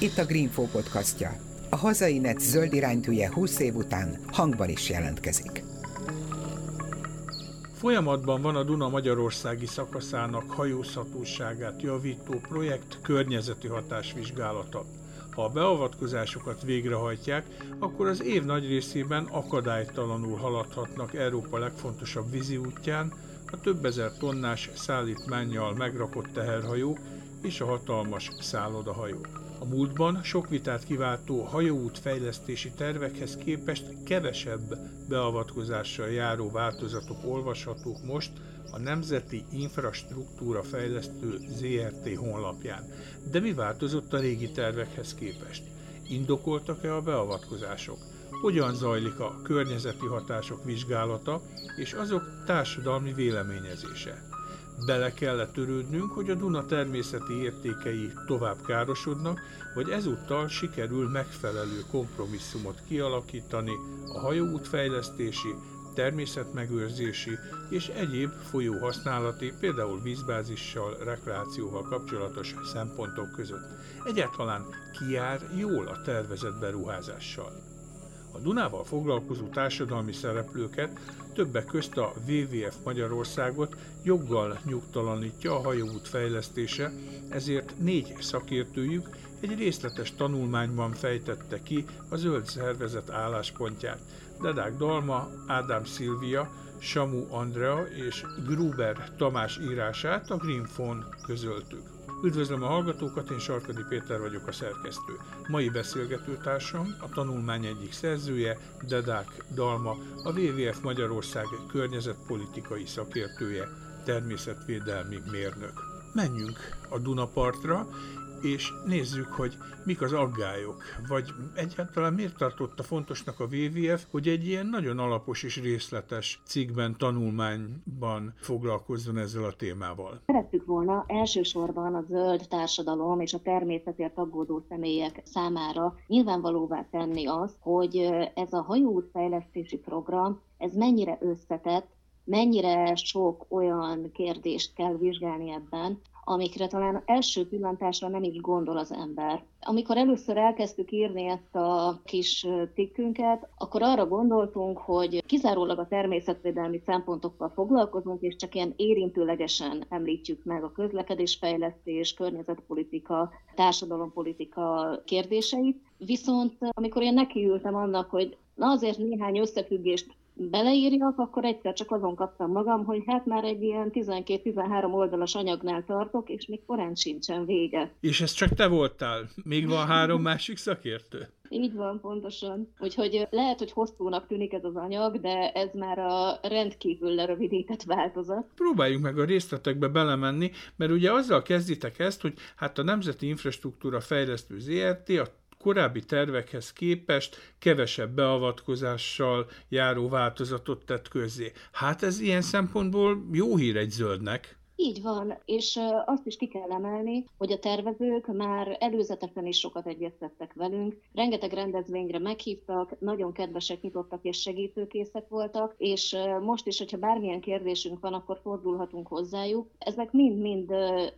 Itt a Greenfo podcastja. A hazai net zöld iránytűje 20 év után hangban is jelentkezik. Folyamatban van a Duna Magyarországi szakaszának hajózhatóságát javító projekt környezeti hatásvizsgálata. Ha a beavatkozásokat végrehajtják, akkor az év nagy részében akadálytalanul haladhatnak Európa legfontosabb vízi útján, a több ezer tonnás szállítmánnyal megrakott teherhajók és a hatalmas szállodahajók. A múltban sok vitát kiváltó hajóút fejlesztési tervekhez képest kevesebb beavatkozással járó változatok olvashatók most a Nemzeti Infrastruktúra Fejlesztő ZRT honlapján. De mi változott a régi tervekhez képest? Indokoltak-e a beavatkozások? Hogyan zajlik a környezeti hatások vizsgálata és azok társadalmi véleményezése? Bele kellett törődnünk, hogy a Duna természeti értékei tovább károsodnak, vagy ezúttal sikerül megfelelő kompromisszumot kialakítani a hajóút fejlesztési, természetmegőrzési és egyéb folyóhasználati, például vízbázissal, rekreációval kapcsolatos szempontok között. Egyáltalán ki jár jól a tervezett beruházással? A Dunával foglalkozó társadalmi szereplőket, többek közt a WWF Magyarországot joggal nyugtalanítja a hajóút fejlesztése, ezért négy szakértőjük egy részletes tanulmányban fejtette ki a zöld szervezet álláspontját. Dedák Dalma, Ádám Szilvia, Samu Andrea és Gruber Tamás írását a Greenphone közöltük. Üdvözlöm a hallgatókat, én Sarkadi Péter vagyok a szerkesztő. Mai beszélgetőtársam, a tanulmány egyik szerzője, Dedák Dalma, a WWF Magyarország környezetpolitikai szakértője, természetvédelmi mérnök. Menjünk a Dunapartra, és nézzük, hogy mik az aggályok, vagy egyáltalán miért tartotta fontosnak a WWF, hogy egy ilyen nagyon alapos és részletes cikkben, tanulmányban foglalkozzon ezzel a témával. Szerettük volna elsősorban a zöld társadalom és a természetért aggódó személyek számára nyilvánvalóvá tenni azt, hogy ez a hajóútfejlesztési program, ez mennyire összetett, mennyire sok olyan kérdést kell vizsgálni ebben, amikre talán első pillantásra nem is gondol az ember. Amikor először elkezdtük írni ezt a kis tikkünket, akkor arra gondoltunk, hogy kizárólag a természetvédelmi szempontokkal foglalkozunk, és csak ilyen érintőlegesen említjük meg a közlekedésfejlesztés, környezetpolitika, társadalompolitika kérdéseit. Viszont amikor én nekiültem annak, hogy na azért néhány összefüggést beleírjak, akkor egyszer csak azon kaptam magam, hogy hát már egy ilyen 12-13 oldalas anyagnál tartok, és még korán sincsen vége. És ez csak te voltál? Még van három másik szakértő? Így van, pontosan. Úgyhogy lehet, hogy hosszúnak tűnik ez az anyag, de ez már a rendkívül lerövidített változat. Próbáljuk meg a részletekbe belemenni, mert ugye azzal kezditek ezt, hogy hát a Nemzeti Infrastruktúra Fejlesztő ZRT a korábbi tervekhez képest kevesebb beavatkozással járó változatot tett közzé. Hát ez ilyen szempontból jó hír egy zöldnek. Így van, és azt is ki kell emelni, hogy a tervezők már előzetesen is sokat egyeztettek velünk, rengeteg rendezvényre meghívtak, nagyon kedvesek, nyitottak és segítőkészek voltak, és most is, hogyha bármilyen kérdésünk van, akkor fordulhatunk hozzájuk. Ezek mind-mind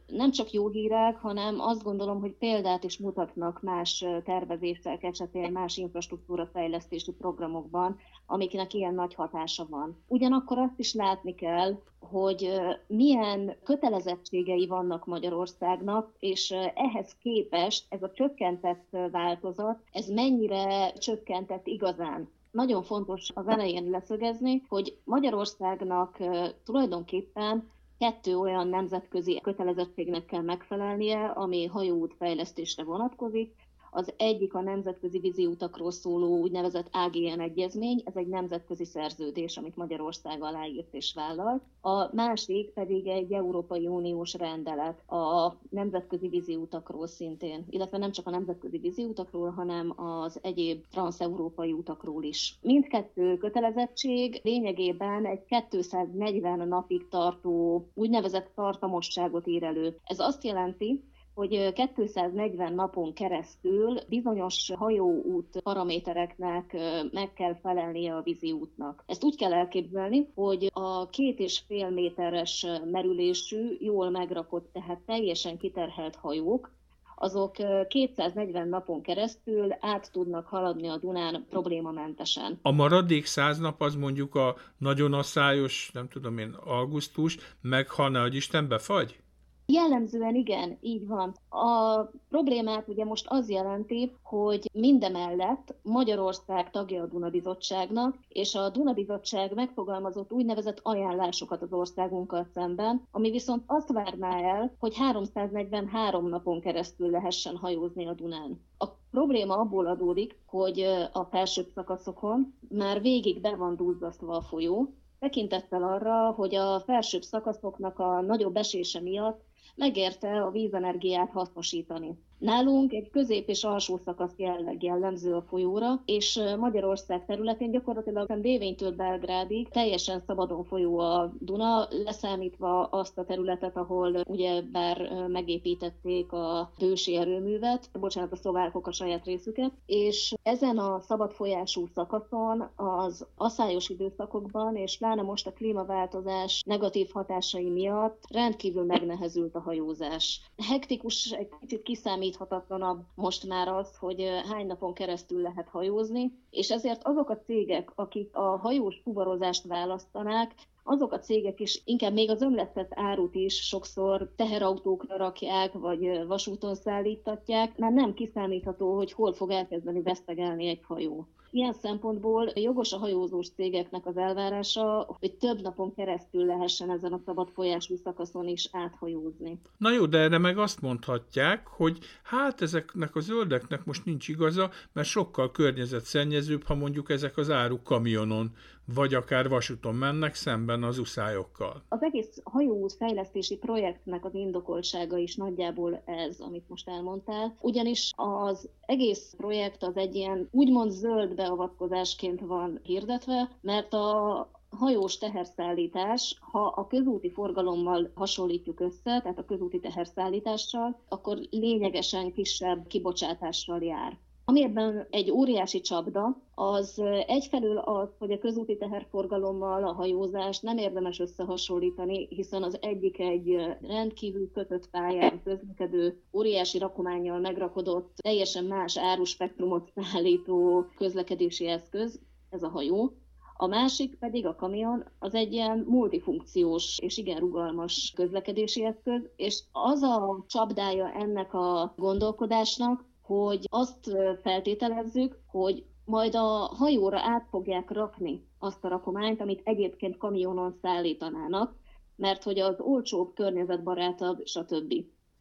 nem csak jó hírek, hanem azt gondolom, hogy példát is mutatnak más tervezések esetén, más infrastruktúra fejlesztési programokban, amiknek ilyen nagy hatása van. Ugyanakkor azt is látni kell, hogy milyen kötelezettségei vannak Magyarországnak, és ehhez képest ez a csökkentett változat, ez mennyire csökkentett igazán. Nagyon fontos az elején leszögezni, hogy Magyarországnak tulajdonképpen kettő olyan nemzetközi kötelezettségnek kell megfelelnie, ami hajóút fejlesztésre vonatkozik. Az egyik a nemzetközi vízi utakról szóló úgynevezett AGN egyezmény, ez egy nemzetközi szerződés, amit Magyarország aláírt és vállalt. A másik pedig egy Európai Uniós rendelet a nemzetközi vízi utakról szintén, illetve nem csak a nemzetközi vízi utakról, hanem az egyéb transeurópai utakról is. Mindkettő kötelezettség lényegében egy 240 napig tartó úgynevezett tartamosságot ír elő. Ez azt jelenti, hogy 240 napon keresztül bizonyos hajóút paramétereknek meg kell felelnie a vízi útnak. Ezt úgy kell elképzelni, hogy a két és fél méteres merülésű, jól megrakott, tehát teljesen kiterhelt hajók, azok 240 napon keresztül át tudnak haladni a Dunán problémamentesen. A maradék 100 nap az mondjuk a nagyon asszályos, nem tudom én, augusztus, meg ha ne, hogy Isten befagy? Jellemzően igen, így van. A problémát ugye most az jelenti, hogy mindemellett Magyarország tagja a Dunabizottságnak, és a Dunabizottság megfogalmazott úgynevezett ajánlásokat az országunkkal szemben, ami viszont azt várná el, hogy 343 napon keresztül lehessen hajózni a Dunán. A probléma abból adódik, hogy a felsőbb szakaszokon már végig be van duzzasztva a folyó, tekintettel arra, hogy a felsőbb szakaszoknak a nagyobb esése miatt megérte a vízenergiát hasznosítani. Nálunk egy közép és alsó szakasz jelleg jellemző a folyóra, és Magyarország területén gyakorlatilag Dévénytől Belgrádig teljesen szabadon folyó a Duna, leszámítva azt a területet, ahol ugye bár megépítették a bősi erőművet, bocsánat, a szlovákok a saját részüket, és ezen a szabad folyású szakaszon az asszályos időszakokban, és pláne most a klímaváltozás negatív hatásai miatt rendkívül megnehezült a hajózás. Hektikus, egy kicsit kiszámít kiszámíthatatlanabb most már az, hogy hány napon keresztül lehet hajózni, és ezért azok a cégek, akik a hajós fuvarozást választanák, azok a cégek is inkább még az ömlesztett árut is sokszor teherautókra rakják, vagy vasúton szállítatják, mert nem kiszámítható, hogy hol fog elkezdeni vesztegelni egy hajó. Ilyen szempontból jogos a hajózós cégeknek az elvárása, hogy több napon keresztül lehessen ezen a szabad folyású szakaszon is áthajózni. Na jó, de erre meg azt mondhatják, hogy hát ezeknek a zöldeknek most nincs igaza, mert sokkal környezetszennyezőbb, ha mondjuk ezek az áruk kamionon vagy akár vasúton mennek szemben az uszályokkal. Az egész hajóút fejlesztési projektnek az indokoltsága is nagyjából ez, amit most elmondtál, ugyanis az egész projekt az egy ilyen úgymond zöld beavatkozásként van hirdetve, mert a hajós teherszállítás, ha a közúti forgalommal hasonlítjuk össze, tehát a közúti teherszállítással, akkor lényegesen kisebb kibocsátással jár. Ami ebben egy óriási csapda, az egyfelől az, hogy a közúti teherforgalommal a hajózást nem érdemes összehasonlítani, hiszen az egyik egy rendkívül kötött pályán közlekedő, óriási rakományjal megrakodott, teljesen más áruspektrumot szállító közlekedési eszköz, ez a hajó. A másik pedig a kamion, az egy ilyen multifunkciós és igen rugalmas közlekedési eszköz, és az a csapdája ennek a gondolkodásnak, hogy azt feltételezzük, hogy majd a hajóra át fogják rakni azt a rakományt, amit egyébként kamionon szállítanának, mert hogy az olcsóbb, környezetbarátabb, stb.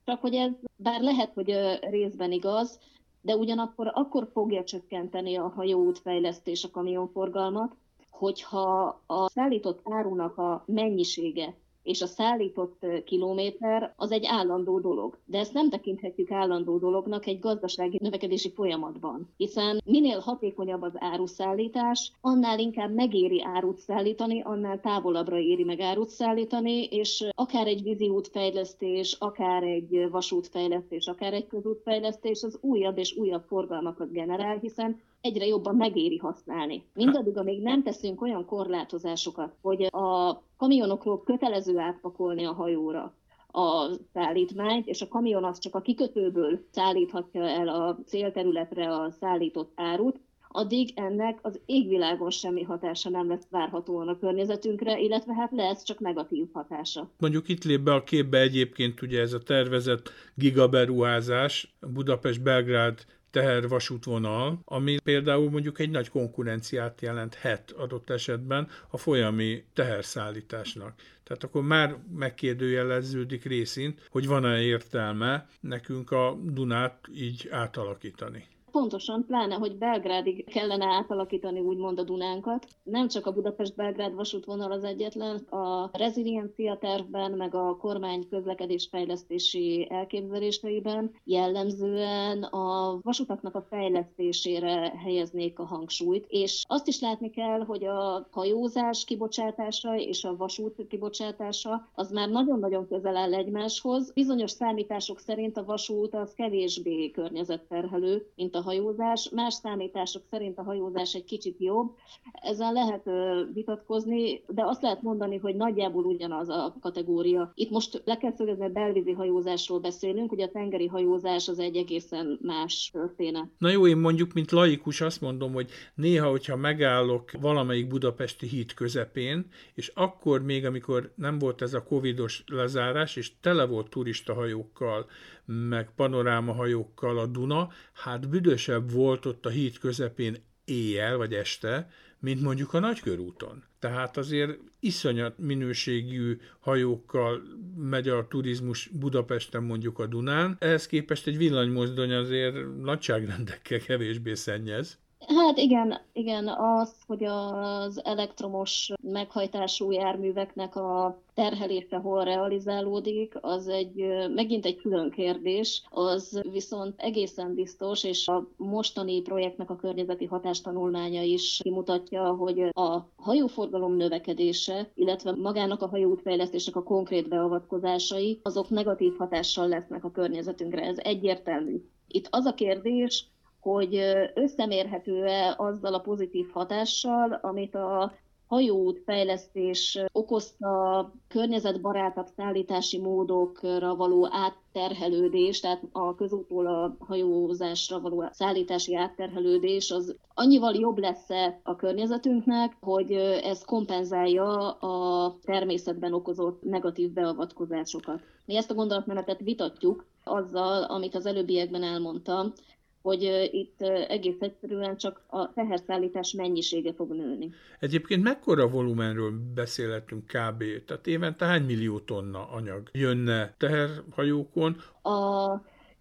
Csak hogy ez, bár lehet, hogy részben igaz, de ugyanakkor akkor fogja csökkenteni a hajóútfejlesztés a kamionforgalmat, hogyha a szállított árunak a mennyisége és a szállított kilométer az egy állandó dolog. De ezt nem tekinthetjük állandó dolognak egy gazdasági növekedési folyamatban, hiszen minél hatékonyabb az áruszállítás, annál inkább megéri árut szállítani, annál távolabbra éri meg árut szállítani, és akár egy vízi útfejlesztés, akár egy vasútfejlesztés, akár egy közútfejlesztés az újabb és újabb forgalmakat generál, hiszen egyre jobban megéri használni. Mindaddig, amíg nem teszünk olyan korlátozásokat, hogy a kamionokról kötelező átpakolni a hajóra a szállítmányt, és a kamion az csak a kikötőből szállíthatja el a célterületre a szállított árut, addig ennek az égvilágon semmi hatása nem lesz várhatóan a környezetünkre, illetve hát lesz csak negatív hatása. Mondjuk itt lép be a képbe egyébként ugye ez a tervezett gigaberuházás, Budapest-Belgrád tehervasútvonal, ami például mondjuk egy nagy konkurenciát jelenthet adott esetben a folyami teherszállításnak. Tehát akkor már megkérdőjeleződik részint, hogy van-e értelme nekünk a Dunát így átalakítani. Pontosan, pláne, hogy Belgrádig kellene átalakítani úgymond a Dunánkat. Nem csak a Budapest-Belgrád vasútvonal az egyetlen, a reziliencia tervben, meg a kormány közlekedésfejlesztési elképzeléseiben jellemzően a vasutaknak a fejlesztésére helyeznék a hangsúlyt, és azt is látni kell, hogy a hajózás kibocsátása és a vasút kibocsátása az már nagyon-nagyon közel áll egymáshoz. Bizonyos számítások szerint a vasút az kevésbé környezetterhelő, mint a hajózás. Más számítások szerint a hajózás egy kicsit jobb. Ezen lehet vitatkozni, de azt lehet mondani, hogy nagyjából ugyanaz a kategória. Itt most le kell szögezni, belvízi hajózásról beszélünk, ugye a tengeri hajózás az egy egészen más történet. Na jó, én mondjuk, mint laikus azt mondom, hogy néha, hogyha megállok valamelyik budapesti híd közepén, és akkor még, amikor nem volt ez a covidos lezárás, és tele volt turistahajókkal, meg panorámahajókkal a Duna, hát büdösebb volt ott a híd közepén éjjel vagy este, mint mondjuk a nagykörúton. Tehát azért iszonyat minőségű hajókkal megy a turizmus Budapesten mondjuk a Dunán. Ehhez képest egy villanymozdony azért nagyságrendekkel kevésbé szennyez. Hát igen, igen, az, hogy az elektromos meghajtású járműveknek a terhelése hol realizálódik, az egy megint egy külön kérdés, az viszont egészen biztos, és a mostani projektnek a környezeti hatástanulmánya is kimutatja, hogy a hajóforgalom növekedése, illetve magának a hajóútfejlesztésnek a konkrét beavatkozásai, azok negatív hatással lesznek a környezetünkre. Ez egyértelmű. Itt az a kérdés, hogy összemérhető-e azzal a pozitív hatással, amit a hajóút fejlesztés okozta környezetbarátabb szállítási módokra való átterhelődés, tehát a közútól a hajózásra való szállítási átterhelődés, az annyival jobb lesz a környezetünknek, hogy ez kompenzálja a természetben okozott negatív beavatkozásokat. Mi ezt a gondolatmenetet vitatjuk azzal, amit az előbbiekben elmondtam, hogy itt egész egyszerűen csak a teherszállítás mennyisége fog nőni. Egyébként mekkora volumenről beszélhetünk kb? Tehát évente hány millió tonna anyag jönne teherhajókon? A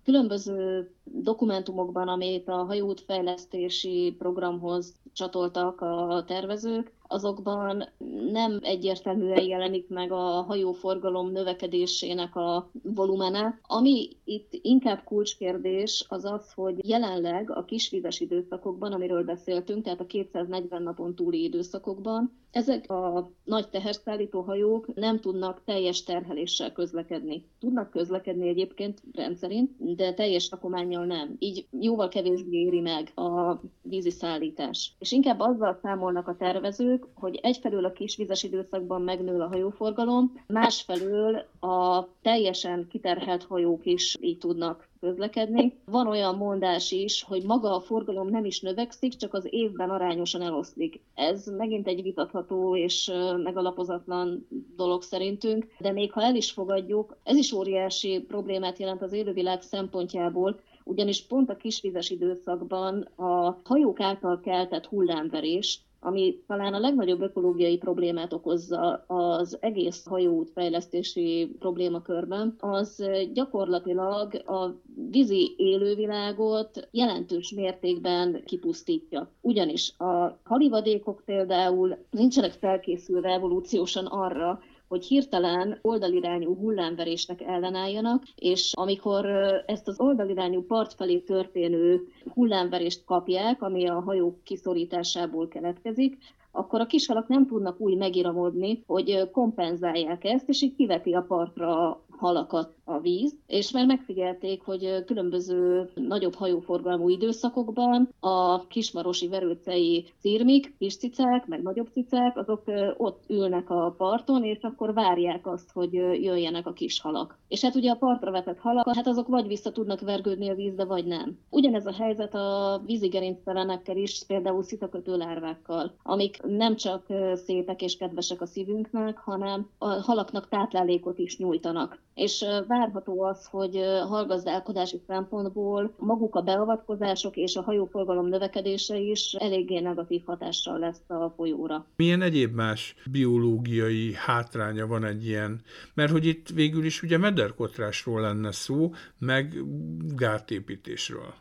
különböző dokumentumokban, amit a hajóútfejlesztési programhoz csatoltak a tervezők, azokban nem egyértelműen jelenik meg a hajóforgalom növekedésének a volumene. Ami itt inkább kulcskérdés, az az, hogy jelenleg a kisvizes időszakokban, amiről beszéltünk, tehát a 240 napon túli időszakokban, ezek a nagy teherszállító hajók nem tudnak teljes terheléssel közlekedni. Tudnak közlekedni egyébként rendszerint, de teljes rakományjal nem. Így jóval kevésbé éri meg a vízi szállítás. És inkább azzal számolnak a tervezők, hogy egyfelől a kisvizes időszakban megnő a hajóforgalom, másfelől a teljesen kiterhelt hajók is így tudnak közlekedni. Van olyan mondás is, hogy maga a forgalom nem is növekszik, csak az évben arányosan eloszlik. Ez megint egy vitatható és megalapozatlan dolog szerintünk, de még ha el is fogadjuk, ez is óriási problémát jelent az élővilág szempontjából, ugyanis pont a kisvizes időszakban a hajók által keltett hullámverés ami talán a legnagyobb ökológiai problémát okozza az egész hajóút fejlesztési problémakörben, az gyakorlatilag a vízi élővilágot jelentős mértékben kipusztítja. Ugyanis a halivadékok például nincsenek felkészülve evolúciósan arra, hogy hirtelen oldalirányú hullámverésnek ellenálljanak, és amikor ezt az oldalirányú part felé történő hullámverést kapják, ami a hajók kiszorításából keletkezik, akkor a kishalak nem tudnak úgy megiramodni, hogy kompenzálják ezt, és így kiveti a partra halakat a víz, és már megfigyelték, hogy különböző nagyobb hajóforgalmú időszakokban a kismarosi verőcei cirmik, kis cicák, meg nagyobb cicák, azok ott ülnek a parton, és akkor várják azt, hogy jöjjenek a kis halak. És hát ugye a partra vetett halak, hát azok vagy vissza tudnak vergődni a vízbe, vagy nem. Ugyanez a helyzet a vízigerinctelenekkel is, például szitakötő lárvákkal, amik nem csak szépek és kedvesek a szívünknek, hanem a halaknak táplálékot is nyújtanak. És várható az, hogy hallgazdálkodási szempontból maguk a beavatkozások és a hajóforgalom növekedése is eléggé negatív hatással lesz a folyóra. Milyen egyéb más biológiai hátránya van egy ilyen? Mert hogy itt végül is ugye mederkotrásról lenne szó, meg gátépítésről.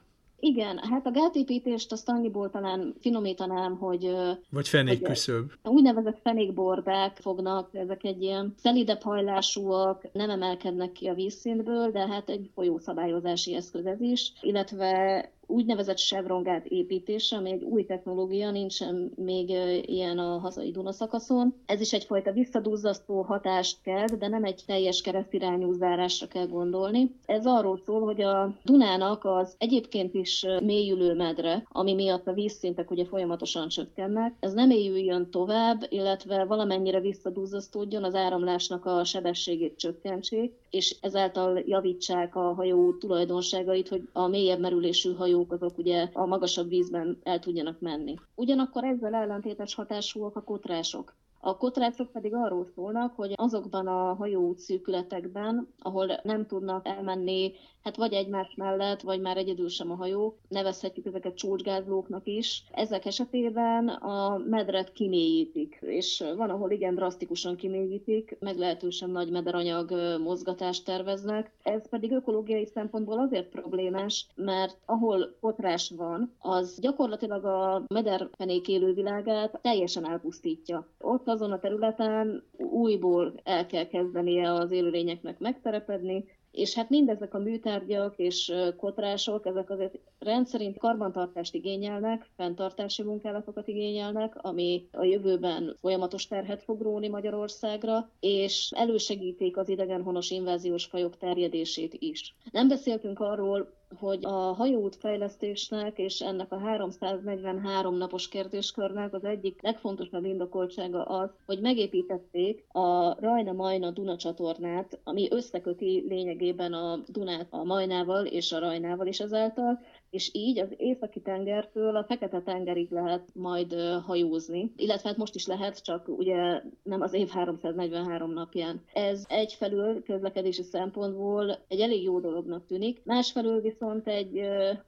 Igen, hát a gátépítést azt annyiból talán finomítanám, hogy... Vagy fenékküszöbb. Úgynevezett fenékbordák fognak, ezek egy ilyen szelidebb hajlásúak, nem emelkednek ki a vízszintből, de hát egy folyószabályozási eszköz ez is, illetve úgynevezett sevrongát építése, ami egy új technológia, nincsen még ilyen a hazai Duna szakaszon. Ez is egyfajta visszadúzzasztó hatást kell, de nem egy teljes keresztirányú zárásra kell gondolni. Ez arról szól, hogy a Dunának az egyébként is mélyülő medre, ami miatt a vízszintek ugye folyamatosan csökkennek, ez nem mélyüljön tovább, illetve valamennyire visszadúzzasztódjon, az áramlásnak a sebességét csökkentsék, és ezáltal javítsák a hajó tulajdonságait, hogy a mélyebb merülésű hajó hajók azok ugye a magasabb vízben el tudjanak menni. Ugyanakkor ezzel ellentétes hatásúak a kotrások. A kotrácok pedig arról szólnak, hogy azokban a hajó szűkületekben, ahol nem tudnak elmenni hát vagy egymás mellett, vagy már egyedül sem a hajó, nevezhetjük ezeket csúcsgázlóknak is. Ezek esetében a medret kimélyítik, és van, ahol igen drasztikusan kimélyítik, meglehetősen nagy mederanyag mozgatást terveznek. Ez pedig ökológiai szempontból azért problémás, mert ahol potrás van, az gyakorlatilag a mederfenék élővilágát teljesen elpusztítja. Ott azon a területen újból el kell kezdenie az élőlényeknek megterepedni, és hát mindezek a műtárgyak és kotrások, ezek azért rendszerint karbantartást igényelnek, fenntartási munkálatokat igényelnek, ami a jövőben folyamatos terhet fog róni Magyarországra, és elősegítik az idegenhonos inváziós fajok terjedését is. Nem beszéltünk arról, hogy a hajóút fejlesztésnek és ennek a 343 napos kérdéskörnek az egyik legfontosabb indokoltsága az, hogy megépítették a Rajna-Majna Duna csatornát, ami összeköti lényegében a Dunát a Majnával és a Rajnával is ezáltal, és így az északi tengertől a fekete tengerig lehet majd hajózni, illetve hát most is lehet, csak ugye nem az év 343 napján. Ez egyfelől közlekedési szempontból egy elég jó dolognak tűnik, másfelől viszont egy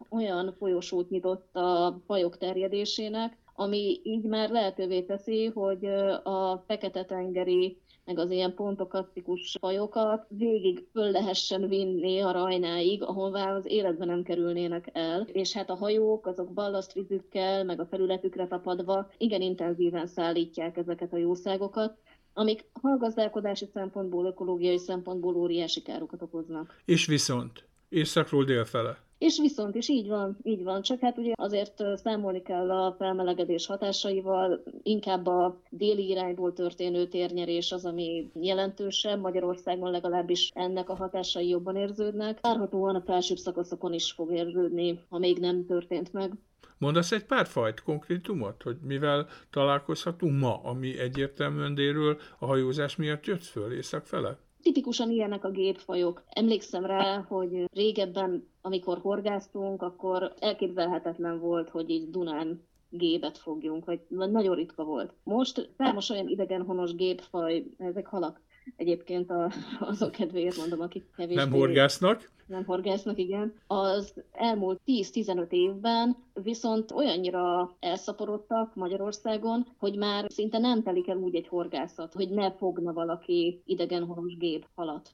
olyan folyosót nyitott a fajok terjedésének, ami így már lehetővé teszi, hogy a fekete-tengeri meg az ilyen pontokasztikus fajokat végig föl lehessen vinni a rajnáig, ahová az életben nem kerülnének el. És hát a hajók azok ballasztvizükkel, meg a felületükre tapadva igen intenzíven szállítják ezeket a jószágokat, amik hallgazdálkodási szempontból, ökológiai szempontból óriási károkat okoznak. És viszont északról délfele. És viszont is így van, így van, csak hát ugye azért számolni kell a felmelegedés hatásaival, inkább a déli irányból történő térnyerés az, ami jelentősebb, Magyarországon legalábbis ennek a hatásai jobban érződnek. Várhatóan a felsőbb szakaszokon is fog érződni, ha még nem történt meg. Mondasz egy pár fajt, konkrétumot, hogy mivel találkozhatunk ma, ami egyértelműen délről a hajózás miatt jött föl észak fele? Tipikusan ilyenek a gépfajok. Emlékszem rá, hogy régebben, amikor horgáztunk, akkor elképzelhetetlen volt, hogy így Dunán gépet fogjunk, vagy nagyon ritka volt. Most számos olyan idegenhonos gépfaj, ezek halak, Egyébként a, azok kedvéért mondom, akik kevésbé... Nem horgásznak? Nem horgásznak, igen. Az elmúlt 10-15 évben viszont olyannyira elszaporodtak Magyarországon, hogy már szinte nem telik el úgy egy horgászat, hogy ne fogna valaki idegenhonos gép halat.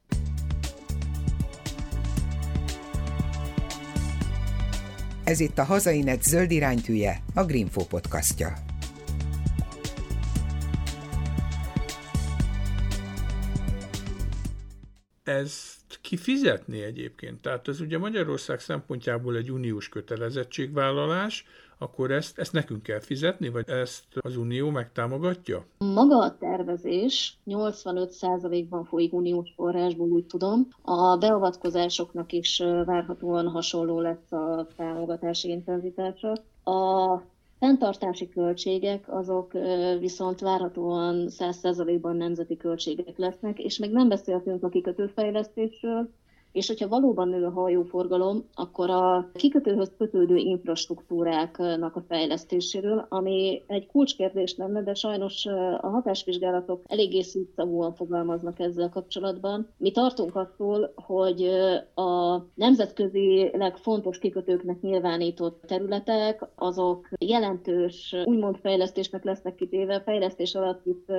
Ez itt a Hazainet zöld iránytűje, a Greenfo podcastja. ezt kifizetni egyébként? Tehát ez ugye Magyarország szempontjából egy uniós kötelezettségvállalás, akkor ezt, ezt nekünk kell fizetni, vagy ezt az Unió megtámogatja? Maga a tervezés 85%-ban folyik uniós forrásból, úgy tudom. A beavatkozásoknak is várhatóan hasonló lesz a támogatási intenzitása. A Fenntartási költségek azok viszont várhatóan 100%-ban nemzeti költségek lesznek, és még nem beszéltünk a kikötőfejlesztésről, és hogyha valóban nő a hajóforgalom, akkor a kikötőhöz kötődő infrastruktúráknak a fejlesztéséről, ami egy kulcskérdés lenne, de sajnos a hatásvizsgálatok eléggé szűkszavúan fogalmaznak ezzel kapcsolatban. Mi tartunk attól, hogy a nemzetközileg fontos kikötőknek nyilvánított területek, azok jelentős úgymond fejlesztésnek lesznek kitéve. Fejlesztés alatt itt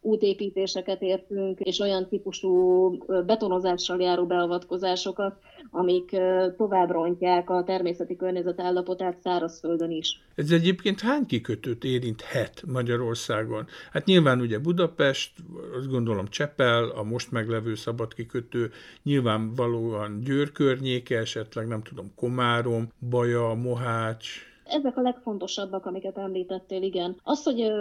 útépítéseket értünk, és olyan típusú betonozással járó beavatkozásokat, amik tovább rontják a természeti környezet állapotát szárazföldön is. Ez egyébként hány kikötőt érinthet Magyarországon? Hát nyilván ugye Budapest, azt gondolom Csepel, a most meglevő szabad kikötő, nyilvánvalóan Győr környéke, esetleg nem tudom, Komárom, Baja, Mohács, ezek a legfontosabbak, amiket említettél, igen. Az, hogy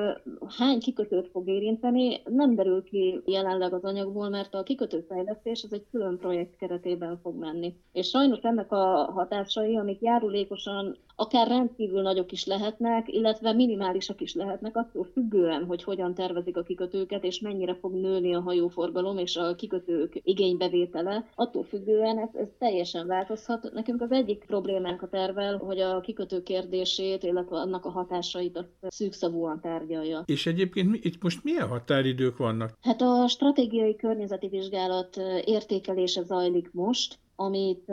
hány kikötőt fog érinteni, nem derül ki jelenleg az anyagból, mert a kikötőfejlesztés az egy külön projekt keretében fog menni. És sajnos ennek a hatásai, amik járulékosan akár rendkívül nagyok is lehetnek, illetve minimálisak is lehetnek, attól függően, hogy hogyan tervezik a kikötőket, és mennyire fog nőni a hajóforgalom és a kikötők igénybevétele, attól függően ez, ez teljesen változhat. Nekünk az egyik problémánk a tervel, hogy a kikötő kérdését, illetve annak a hatásait a szűkszavúan tárgyalja. És egyébként itt most milyen határidők vannak? Hát a stratégiai környezeti vizsgálat értékelése zajlik most, amit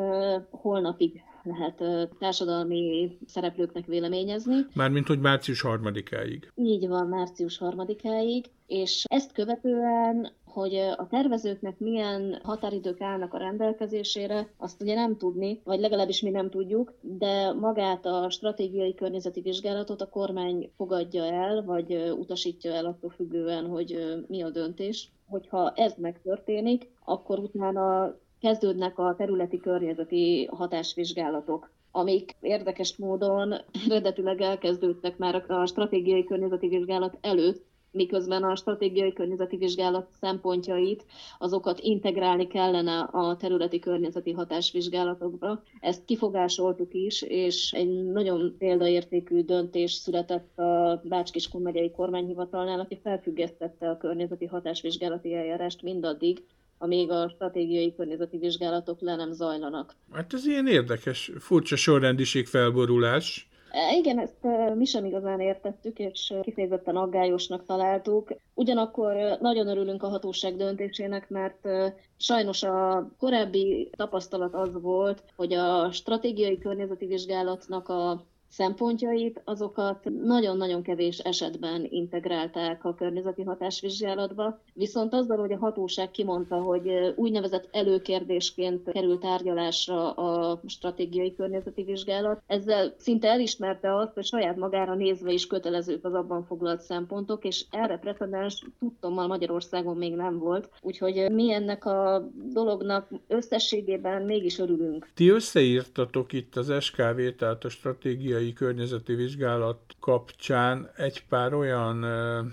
holnapig lehet társadalmi szereplőknek véleményezni. Mármint, hogy március harmadikáig. Így van, március harmadikáig, és ezt követően hogy a tervezőknek milyen határidők állnak a rendelkezésére, azt ugye nem tudni, vagy legalábbis mi nem tudjuk, de magát a stratégiai környezeti vizsgálatot a kormány fogadja el, vagy utasítja el attól függően, hogy mi a döntés. Hogyha ez megtörténik, akkor utána kezdődnek a területi környezeti hatásvizsgálatok amik érdekes módon eredetileg elkezdődtek már a stratégiai környezeti vizsgálat előtt, miközben a stratégiai környezeti vizsgálat szempontjait, azokat integrálni kellene a területi környezeti hatásvizsgálatokba. Ezt kifogásoltuk is, és egy nagyon példaértékű döntés született a Bács-Kiskun megyei kormányhivatalnál, aki felfüggesztette a környezeti hatásvizsgálati eljárást mindaddig, amíg a stratégiai környezeti vizsgálatok le nem zajlanak. Hát ez ilyen érdekes, furcsa sorrendiség felborulás. E, igen, ezt e, mi sem igazán értettük, és e, kifejezetten aggályosnak találtuk. Ugyanakkor nagyon örülünk a hatóság döntésének, mert sajnos a korábbi tapasztalat az volt, hogy a stratégiai környezeti vizsgálatnak a szempontjait, azokat nagyon-nagyon kevés esetben integrálták a környezeti hatásvizsgálatba, viszont azzal, hogy a hatóság kimondta, hogy úgynevezett előkérdésként került tárgyalásra a stratégiai környezeti vizsgálat, ezzel szinte elismerte azt, hogy saját magára nézve is kötelezők az abban foglalt szempontok, és erre precedens tudtommal Magyarországon még nem volt, úgyhogy mi ennek a dolognak összességében mégis örülünk. Ti összeírtatok itt az SKV, tehát a stratégiai Európai Környezeti Vizsgálat kapcsán egy pár olyan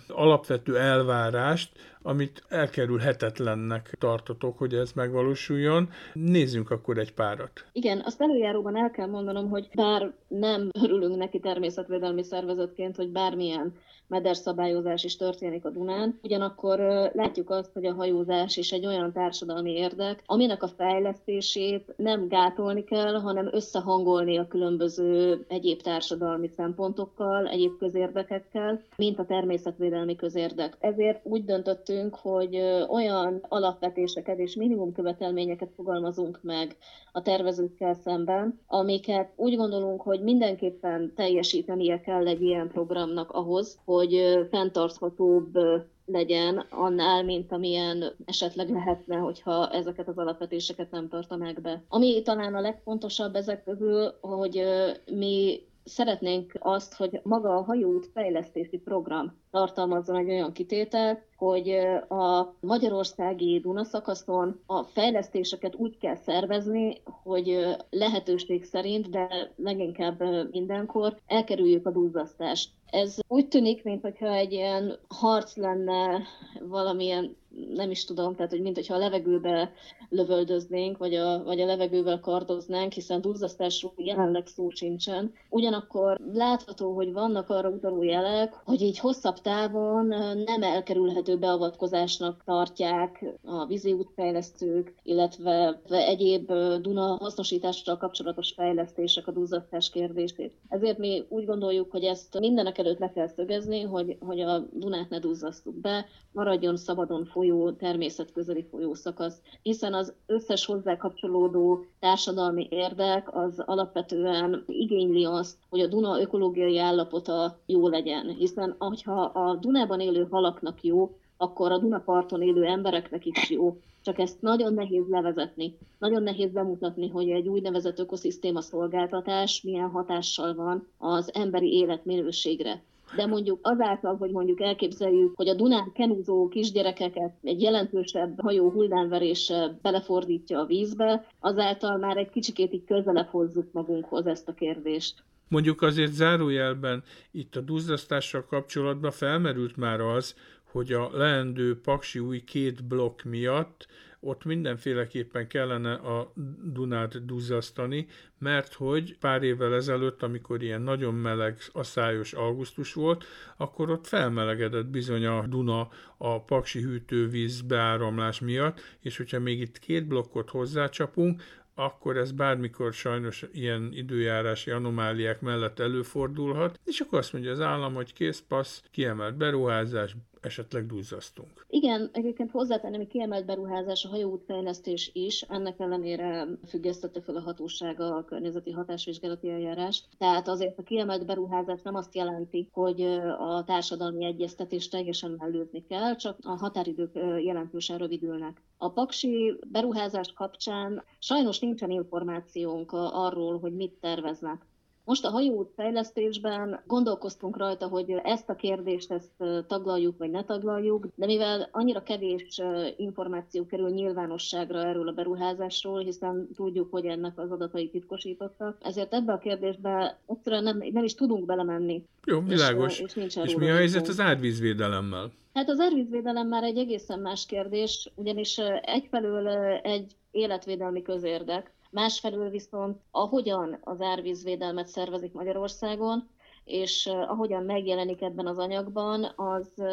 alapvető elvárást, amit elkerülhetetlennek tartotok, hogy ez megvalósuljon. Nézzünk akkor egy párat. Igen, azt előjáróban el kell mondanom, hogy bár nem örülünk neki természetvédelmi szervezetként, hogy bármilyen mederszabályozás is történik a Dunán. Ugyanakkor látjuk azt, hogy a hajózás is egy olyan társadalmi érdek, aminek a fejlesztését nem gátolni kell, hanem összehangolni a különböző egyéb társadalmi szempontokkal, egyéb közérdekekkel, mint a természetvédelmi közérdek. Ezért úgy döntöttünk, hogy olyan alapvetéseket és minimum követelményeket fogalmazunk meg a tervezőkkel szemben, amiket úgy gondolunk, hogy mindenképpen teljesítenie kell egy ilyen programnak ahhoz, hogy hogy fenntarthatóbb legyen annál, mint amilyen esetleg lehetne, hogyha ezeket az alapvetéseket nem tartanák be. Ami talán a legfontosabb ezek közül, hogy mi szeretnénk azt, hogy maga a hajóút fejlesztési program tartalmazzon egy olyan kitételt, hogy a magyarországi Dunaszakaszon a fejlesztéseket úgy kell szervezni, hogy lehetőség szerint, de leginkább mindenkor elkerüljük a duzzasztást. Ez úgy tűnik, mintha egy ilyen harc lenne valamilyen nem is tudom, tehát hogy mint hogyha a levegőbe lövöldöznénk, vagy a, vagy a levegővel kardoznánk, hiszen duzzasztásról jelenleg szó sincsen. Ugyanakkor látható, hogy vannak arra utaló jelek, hogy így hosszabb távon nem elkerülhető beavatkozásnak tartják a vízi útfejlesztők, illetve egyéb Duna hasznosítással kapcsolatos fejlesztések a duzzasztás kérdését. Ezért mi úgy gondoljuk, hogy ezt mindenek előtt le kell szögezni, hogy, hogy a Dunát ne duzzasztuk be, maradjon szabadon folyó, természetközeli folyószakasz, hiszen az összes hozzá kapcsolódó társadalmi érdek az alapvetően igényli azt, hogy a Duna ökológiai állapota jó legyen, hiszen ha a Dunában élő halaknak jó, akkor a Dunaparton élő embereknek is jó. Csak ezt nagyon nehéz levezetni, nagyon nehéz bemutatni, hogy egy úgynevezett ökoszisztéma szolgáltatás milyen hatással van az emberi életminőségre de mondjuk azáltal, hogy mondjuk elképzeljük, hogy a Dunán kenúzó kisgyerekeket egy jelentősebb hajó hullámverése belefordítja a vízbe, azáltal már egy kicsikét így közelebb hozzuk magunkhoz ezt a kérdést. Mondjuk azért zárójelben itt a duzzasztással kapcsolatban felmerült már az, hogy a leendő paksi új két blokk miatt ott mindenféleképpen kellene a Dunát duzzasztani, mert hogy pár évvel ezelőtt, amikor ilyen nagyon meleg, asszályos augusztus volt, akkor ott felmelegedett bizony a Duna a paksi hűtővíz beáramlás miatt, és hogyha még itt két blokkot hozzácsapunk, akkor ez bármikor sajnos ilyen időjárási anomáliák mellett előfordulhat, és akkor azt mondja az állam, hogy kész passz, kiemelt beruházás, esetleg duzzasztunk. Igen, egyébként hozzátenném, hogy kiemelt beruházás a hajóútfejlesztés is, ennek ellenére függesztette fel a hatósága a környezeti hatásvizsgálati eljárást. Tehát azért a kiemelt beruházás nem azt jelenti, hogy a társadalmi egyeztetést teljesen mellőzni kell, csak a határidők jelentősen rövidülnek. A paksi beruházás kapcsán sajnos nincsen információnk arról, hogy mit terveznek. Most a hajóút fejlesztésben gondolkoztunk rajta, hogy ezt a kérdést ezt taglaljuk vagy ne taglaljuk, de mivel annyira kevés információ kerül nyilvánosságra erről a beruházásról, hiszen tudjuk, hogy ennek az adatai titkosítottak, ezért ebbe a kérdésbe egyszerűen nem, nem is tudunk belemenni. Jó, világos. És, és, és mi a helyzet az árvízvédelemmel? Hát az árvízvédelem már egy egészen más kérdés, ugyanis egyfelől egy életvédelmi közérdek, Másfelől viszont ahogyan az árvízvédelmet szervezik Magyarországon, és ahogyan megjelenik ebben az anyagban, az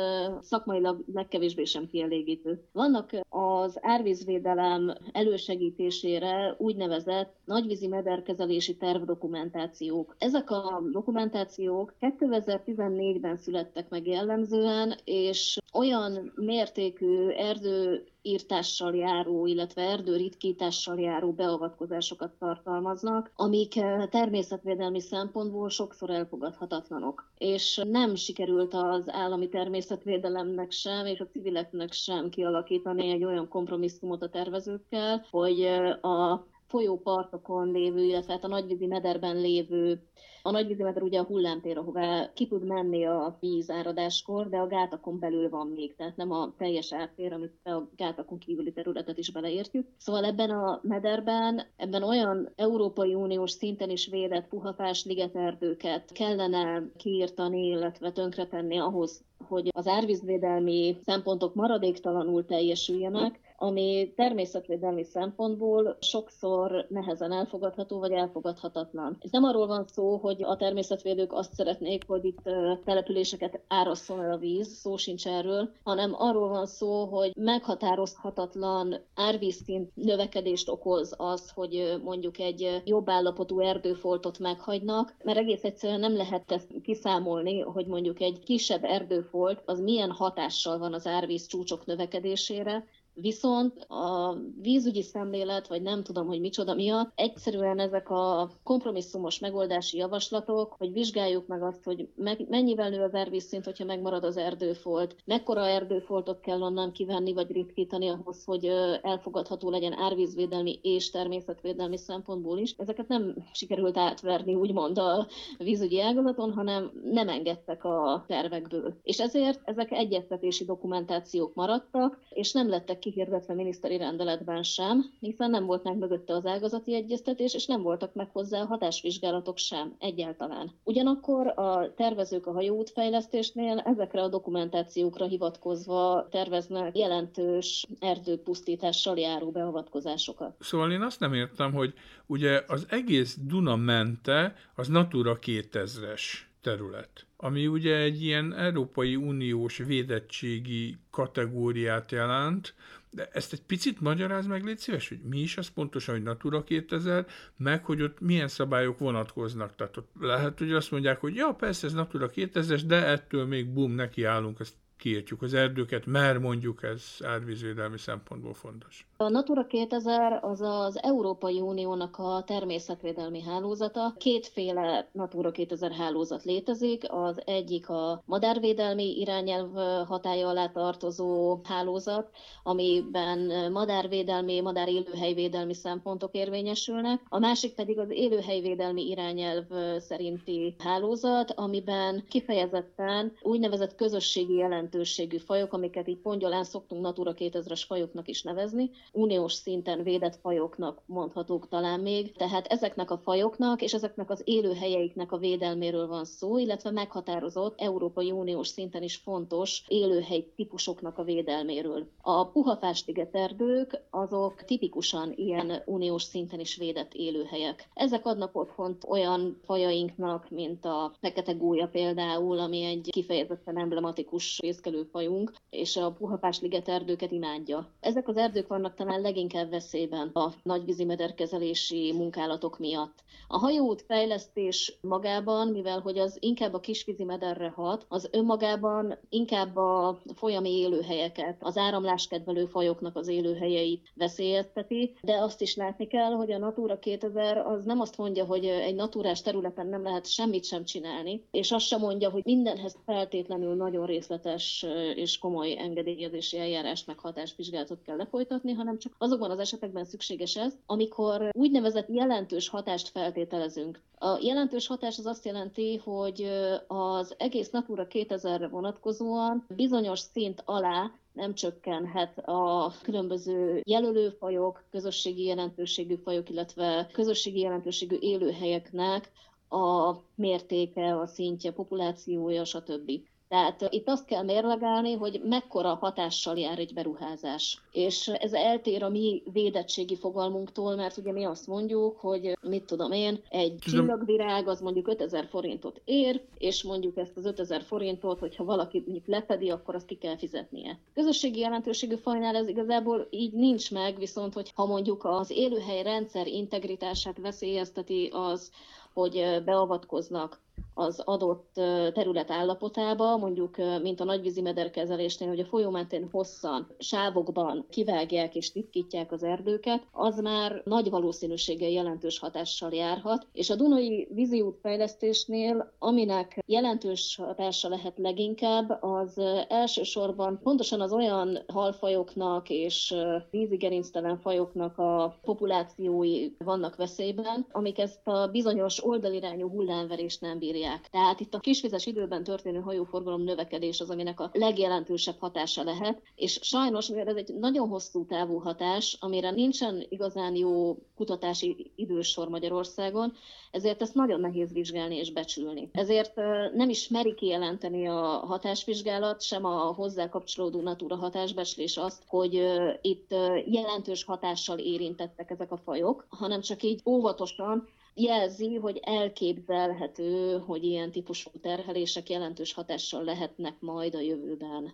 szakmailag legkevésbé sem kielégítő. Vannak az árvízvédelem elősegítésére úgynevezett nagyvízi mederkezelési tervdokumentációk. Ezek a dokumentációk 2014-ben születtek meg jellemzően, és olyan mértékű erdő írtással járó, illetve erdőritkítással járó beavatkozásokat tartalmaznak, amik természetvédelmi szempontból sokszor elfogadhatatlanok. És nem sikerült az állami természetvédelemnek sem, és a civileknek sem kialakítani egy olyan kompromisszumot a tervezőkkel, hogy a folyópartokon lévő, illetve hát a nagyvízi mederben lévő a nagyvízi meder ugye a hullámtér, ahová ki tud menni a víz áradáskor, de a gátakon belül van még, tehát nem a teljes áttér, amit a gátakon kívüli területet is beleértjük. Szóval ebben a mederben, ebben olyan Európai Uniós szinten is védett puhafás ligeterdőket kellene kiírtani, illetve tönkretenni ahhoz, hogy az árvízvédelmi szempontok maradéktalanul teljesüljenek, ami természetvédelmi szempontból sokszor nehezen elfogadható vagy elfogadhatatlan. Ez nem arról van szó, hogy a természetvédők azt szeretnék, hogy itt településeket árasszon el a víz, szó sincs erről, hanem arról van szó, hogy meghatározhatatlan árvízszint növekedést okoz az, hogy mondjuk egy jobb állapotú erdőfoltot meghagynak, mert egész egyszerűen nem lehet ezt kiszámolni, hogy mondjuk egy kisebb erdőfolt az milyen hatással van az árvíz csúcsok növekedésére, Viszont a vízügyi szemlélet, vagy nem tudom, hogy micsoda miatt, egyszerűen ezek a kompromisszumos megoldási javaslatok, hogy vizsgáljuk meg azt, hogy mennyivel nő az árvízszint, hogyha megmarad az erdőfolt, mekkora erdőfoltot kell onnan kivenni, vagy ritkítani ahhoz, hogy elfogadható legyen árvízvédelmi és természetvédelmi szempontból is. Ezeket nem sikerült átverni, úgymond a vízügyi ágazaton, hanem nem engedtek a tervekből. És ezért ezek egyeztetési dokumentációk maradtak, és nem lettek kihirdetve miniszteri rendeletben sem, hiszen nem volt meg mögötte az ágazati egyeztetés, és nem voltak meg hozzá a hatásvizsgálatok sem egyáltalán. Ugyanakkor a tervezők a hajóútfejlesztésnél ezekre a dokumentációkra hivatkozva terveznek jelentős erdőpusztítással járó beavatkozásokat. Szóval én azt nem értem, hogy ugye az egész Duna mente az Natura 2000-es terület ami ugye egy ilyen Európai Uniós védettségi kategóriát jelent, de ezt egy picit magyaráz meg, légy szíves, hogy mi is az pontosan, hogy Natura 2000, meg hogy ott milyen szabályok vonatkoznak. Tehát ott lehet, hogy azt mondják, hogy ja, persze ez Natura 2000 de ettől még bum, nekiállunk, ezt kiértjük az erdőket, mert mondjuk ez árvízvédelmi szempontból fontos. A Natura 2000 az az Európai Uniónak a természetvédelmi hálózata. Kétféle Natura 2000 hálózat létezik. Az egyik a madárvédelmi irányelv hatája alá tartozó hálózat, amiben madárvédelmi, madár élőhelyvédelmi szempontok érvényesülnek. A másik pedig az élőhelyvédelmi irányelv szerinti hálózat, amiben kifejezetten úgynevezett közösségi jelentőségű fajok, amiket így pongyolán szoktunk Natura 2000-es fajoknak is nevezni, uniós szinten védett fajoknak mondhatók talán még. Tehát ezeknek a fajoknak és ezeknek az élőhelyeiknek a védelméről van szó, illetve meghatározott Európai Uniós szinten is fontos élőhely típusoknak a védelméről. A puhafásliget erdők azok tipikusan ilyen uniós szinten is védett élőhelyek. Ezek adnak otthont olyan fajainknak, mint a fekete gólya például, ami egy kifejezetten emblematikus fészkelőfajunk, és a puhapásliget erdőket imádja. Ezek az erdők vannak talán leginkább veszélyben a nagyvízi mederkezelési munkálatok miatt. A hajóút fejlesztés magában, mivel hogy az inkább a kisvízi mederre hat, az önmagában inkább a folyami élőhelyeket, az áramláskedvelő fajoknak az élőhelyeit veszélyezteti, de azt is látni kell, hogy a Natura 2000 az nem azt mondja, hogy egy naturás területen nem lehet semmit sem csinálni, és azt sem mondja, hogy mindenhez feltétlenül nagyon részletes és komoly engedélyezési eljárás meg hatásvizsgálatot kell lefolytatni, hanem csak azokban az esetekben szükséges ez, amikor úgynevezett jelentős hatást feltételezünk. A jelentős hatás az azt jelenti, hogy az egész Natura 2000-re vonatkozóan bizonyos szint alá nem csökkenhet a különböző jelölőfajok, közösségi jelentőségű fajok, illetve közösségi jelentőségű élőhelyeknek a mértéke, a szintje, populációja, stb. Tehát itt azt kell mérlegelni, hogy mekkora hatással jár egy beruházás. És ez eltér a mi védettségi fogalmunktól, mert ugye mi azt mondjuk, hogy mit tudom én, egy csillagvirág az mondjuk 5000 forintot ér, és mondjuk ezt az 5000 forintot, hogyha valaki mondjuk lefedi, akkor azt ki kell fizetnie. Közösségi jelentőségű fajnál ez igazából így nincs meg, viszont hogy ha mondjuk az élőhely rendszer integritását veszélyezteti az, hogy beavatkoznak az adott terület állapotába, mondjuk mint a nagyvízi mederkezelésnél, hogy a folyó mentén hosszan, sávokban kivágják és titkítják az erdőket, az már nagy valószínűséggel jelentős hatással járhat, és a Dunai vízi fejlesztésnél, aminek jelentős hatása lehet leginkább, az elsősorban pontosan az olyan halfajoknak és vízigerinctelen fajoknak a populációi vannak veszélyben, amik ezt a bizonyos oldalirányú hullámverést nem bírják bírják. Tehát itt a kisvizes időben történő hajóforgalom növekedés az, aminek a legjelentősebb hatása lehet, és sajnos, mivel ez egy nagyon hosszú távú hatás, amire nincsen igazán jó kutatási idősor Magyarországon, ezért ezt nagyon nehéz vizsgálni és becsülni. Ezért nem is meri kijelenteni a hatásvizsgálat, sem a hozzá kapcsolódó Natura hatásbecslés azt, hogy itt jelentős hatással érintettek ezek a fajok, hanem csak így óvatosan jelzi, hogy elképzelhető, hogy ilyen típusú terhelések jelentős hatással lehetnek majd a jövőben.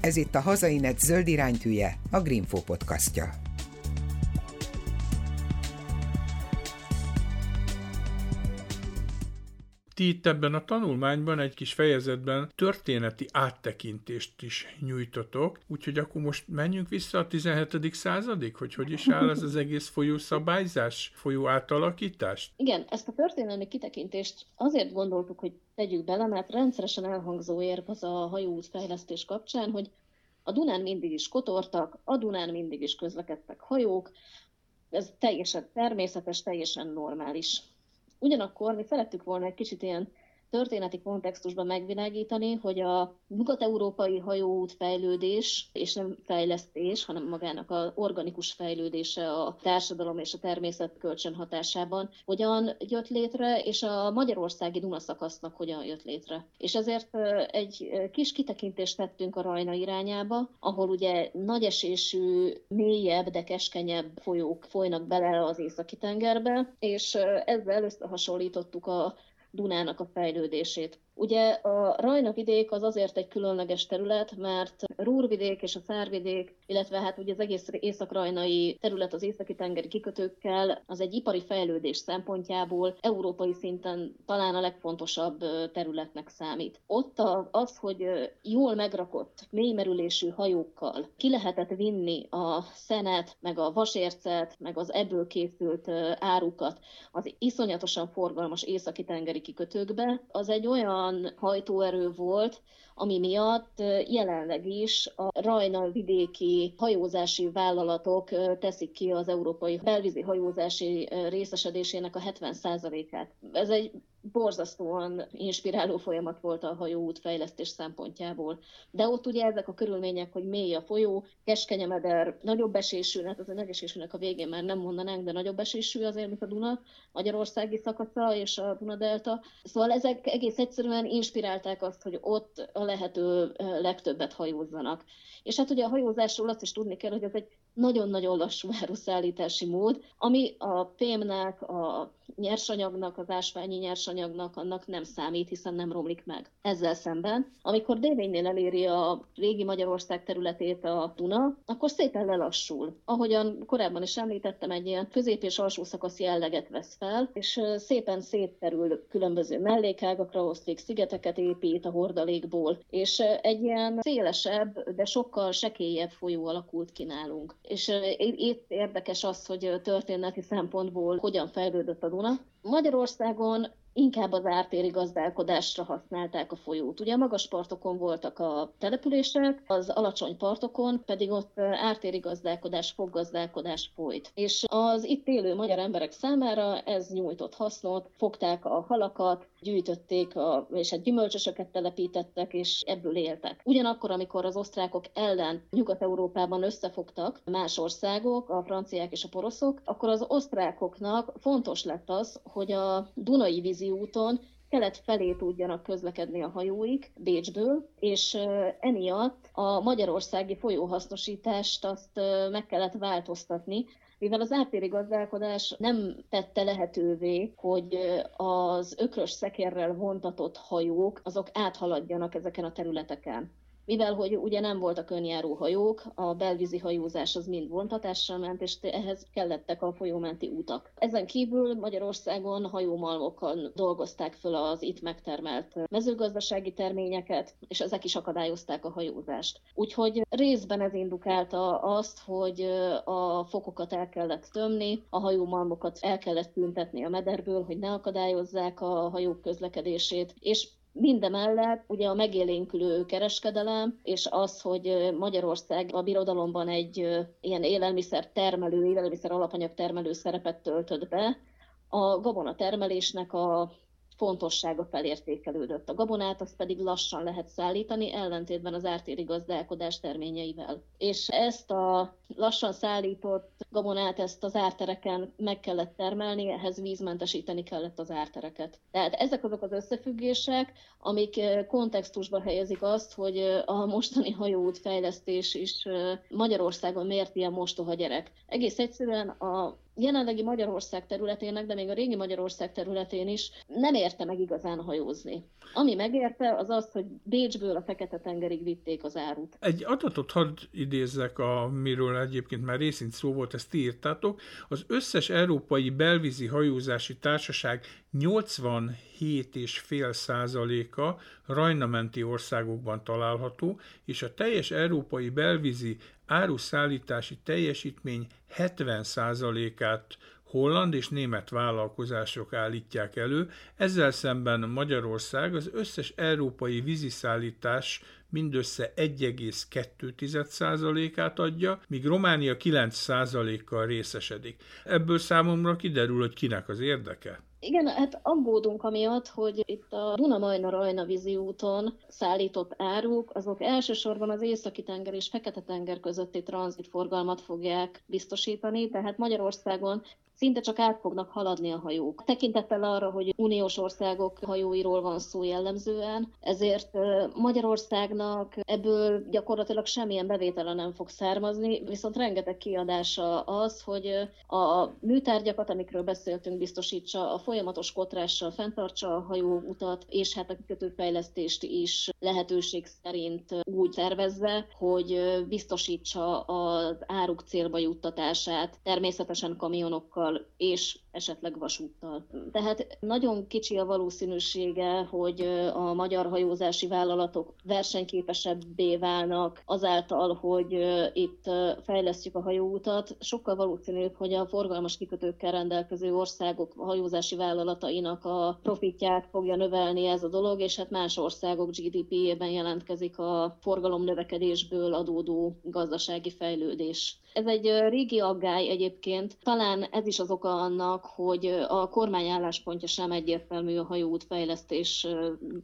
Ez itt a Hazainet zöld iránytűje, a Greenfo podcastja. Ti itt ebben a tanulmányban egy kis fejezetben történeti áttekintést is nyújtotok, úgyhogy akkor most menjünk vissza a 17. századig, hogy hogy is áll ez az egész folyószabályzás, folyó átalakítás? Igen, ezt a történelmi kitekintést azért gondoltuk, hogy tegyük bele, mert rendszeresen elhangzó érv az a hajóút fejlesztés kapcsán, hogy a Dunán mindig is kotortak, a Dunán mindig is közlekedtek hajók, ez teljesen természetes, teljesen normális. Ugyanakkor mi szerettük volna egy kicsit ilyen történeti kontextusban megvilágítani, hogy a nyugat-európai hajóút fejlődés, és nem fejlesztés, hanem magának az organikus fejlődése a társadalom és a természet kölcsön hatásában hogyan jött létre, és a magyarországi Duna szakasznak hogyan jött létre. És ezért egy kis kitekintést tettünk a Rajna irányába, ahol ugye nagy esésű, mélyebb, de keskenyebb folyók folynak bele az északi tengerbe, és ezzel összehasonlítottuk a Dunának a fejlődését. Ugye a Rajna vidék az azért egy különleges terület, mert Rúrvidék és a Szárvidék, illetve hát ugye az egész észak-rajnai terület az északi tengeri kikötőkkel, az egy ipari fejlődés szempontjából európai szinten talán a legfontosabb területnek számít. Ott az, hogy jól megrakott, mélymerülésű hajókkal ki lehetett vinni a szenet, meg a vasércet, meg az ebből készült árukat az iszonyatosan forgalmas északi tengeri kikötőkbe, az egy olyan hajtóerő volt, ami miatt jelenleg is a Rajna vidéki hajózási vállalatok teszik ki az európai belvízi hajózási részesedésének a 70%-át. Ez egy borzasztóan inspiráló folyamat volt a hajóút fejlesztés szempontjából. De ott ugye ezek a körülmények, hogy mély a folyó, keskeny a meder, nagyobb esésű, hát az a esésűnek a végén már nem mondanánk, de nagyobb esésű azért, mint a Duna, Magyarországi szakasza és a Duna Delta. Szóval ezek egész egyszerűen inspirálták azt, hogy ott a lehető legtöbbet hajózzanak. És hát ugye a hajózásról azt is tudni kell, hogy ez egy nagyon-nagyon lassú áruszállítási mód, ami a fémnek, a nyersanyagnak, az ásványi nyersanyagnak annak nem számít, hiszen nem romlik meg. Ezzel szemben, amikor Dévénynél eléri a régi Magyarország területét a Duna, akkor szépen lelassul. Ahogyan korábban is említettem, egy ilyen közép- és alsó szakasz jelleget vesz fel, és szépen szétterül különböző mellékágakra, osztik szigeteket épít a hordalékból, és egy ilyen szélesebb, de sokkal sekélyebb folyó alakult ki nálunk. És itt érdekes az, hogy történeti szempontból hogyan fejlődött a Duna. Magyarországon inkább az ártéri gazdálkodásra használták a folyót. Ugye a magas partokon voltak a települések, az alacsony partokon pedig ott ártéri gazdálkodás, foggazdálkodás folyt. És az itt élő magyar emberek számára ez nyújtott hasznot, fogták a halakat, gyűjtötték, a, és hát gyümölcsösöket telepítettek, és ebből éltek. Ugyanakkor, amikor az osztrákok ellen Nyugat-Európában összefogtak más országok, a franciák és a poroszok, akkor az osztrákoknak fontos lett az, hogy a Dunai vízi úton kelet felé tudjanak közlekedni a hajóik Bécsből, és emiatt a magyarországi folyóhasznosítást azt meg kellett változtatni, mivel az ártéri gazdálkodás nem tette lehetővé, hogy az ökrös szekérrel vontatott hajók azok áthaladjanak ezeken a területeken mivel hogy ugye nem voltak önjáró hajók, a belvízi hajózás az mind vontatással ment, és ehhez kellettek a folyómenti utak. Ezen kívül Magyarországon hajómalmokkal dolgozták föl az itt megtermelt mezőgazdasági terményeket, és ezek is akadályozták a hajózást. Úgyhogy részben ez indukálta azt, hogy a fokokat el kellett tömni, a hajómalmokat el kellett tüntetni a mederből, hogy ne akadályozzák a hajók közlekedését, és Mindemellett ugye a megélénkülő kereskedelem, és az, hogy Magyarország a birodalomban egy ilyen élelmiszer termelő, élelmiszer alapanyag termelő szerepet töltött be, a gabona termelésnek a fontossága felértékelődött. A gabonát azt pedig lassan lehet szállítani, ellentétben az ártéri gazdálkodás terményeivel. És ezt a lassan szállított gabonát, ezt az ártereken meg kellett termelni, ehhez vízmentesíteni kellett az ártereket. Tehát ezek azok az összefüggések, amik kontextusba helyezik azt, hogy a mostani hajóút fejlesztés is Magyarországon miért ilyen mostoha gyerek. Egész egyszerűen a jelenlegi Magyarország területének, de még a régi Magyarország területén is nem érte meg igazán hajózni. Ami megérte, az az, hogy Bécsből a Fekete-tengerig vitték az árut. Egy adatot hadd idézzek, amiről egyébként már részint szó volt, ezt írtátok. Az összes európai belvízi hajózási társaság 87,5 százaléka rajnamenti országokban található, és a teljes európai belvízi áruszállítási teljesítmény 70 százalékát holland és német vállalkozások állítják elő, ezzel szemben Magyarország az összes európai víziszállítás mindössze 1,2%-át adja, míg Románia 9%-kal részesedik. Ebből számomra kiderül, hogy kinek az érdeke. Igen, hát aggódunk amiatt, hogy itt a Duna-Majna-Rajna vízi úton szállított áruk, azok elsősorban az Északi-tenger és Fekete-tenger közötti tranzitforgalmat fogják biztosítani, tehát Magyarországon szinte csak át fognak haladni a hajók. Tekintettel arra, hogy uniós országok hajóiról van szó jellemzően, ezért Magyarországnak ebből gyakorlatilag semmilyen bevétele nem fog származni, viszont rengeteg kiadása az, hogy a műtárgyakat, amikről beszéltünk, biztosítsa, a folyamatos kotrással fenntartsa a hajóutat, és hát a kikötőfejlesztést is lehetőség szerint úgy tervezve, hogy biztosítsa az áruk célba juttatását, természetesen kamionokkal és esetleg vasúttal. Tehát nagyon kicsi a valószínűsége, hogy a magyar hajózási vállalatok versenyképesebbé válnak azáltal, hogy itt fejlesztjük a hajóutat. Sokkal valószínűbb, hogy a forgalmas kikötőkkel rendelkező országok hajózási vállalatainak a profitját fogja növelni ez a dolog, és hát más országok GDP-ében jelentkezik a forgalom növekedésből adódó gazdasági fejlődés. Ez egy régi aggály egyébként. Talán ez is az oka annak, hogy a kormány álláspontja sem egyértelmű a hajóút fejlesztés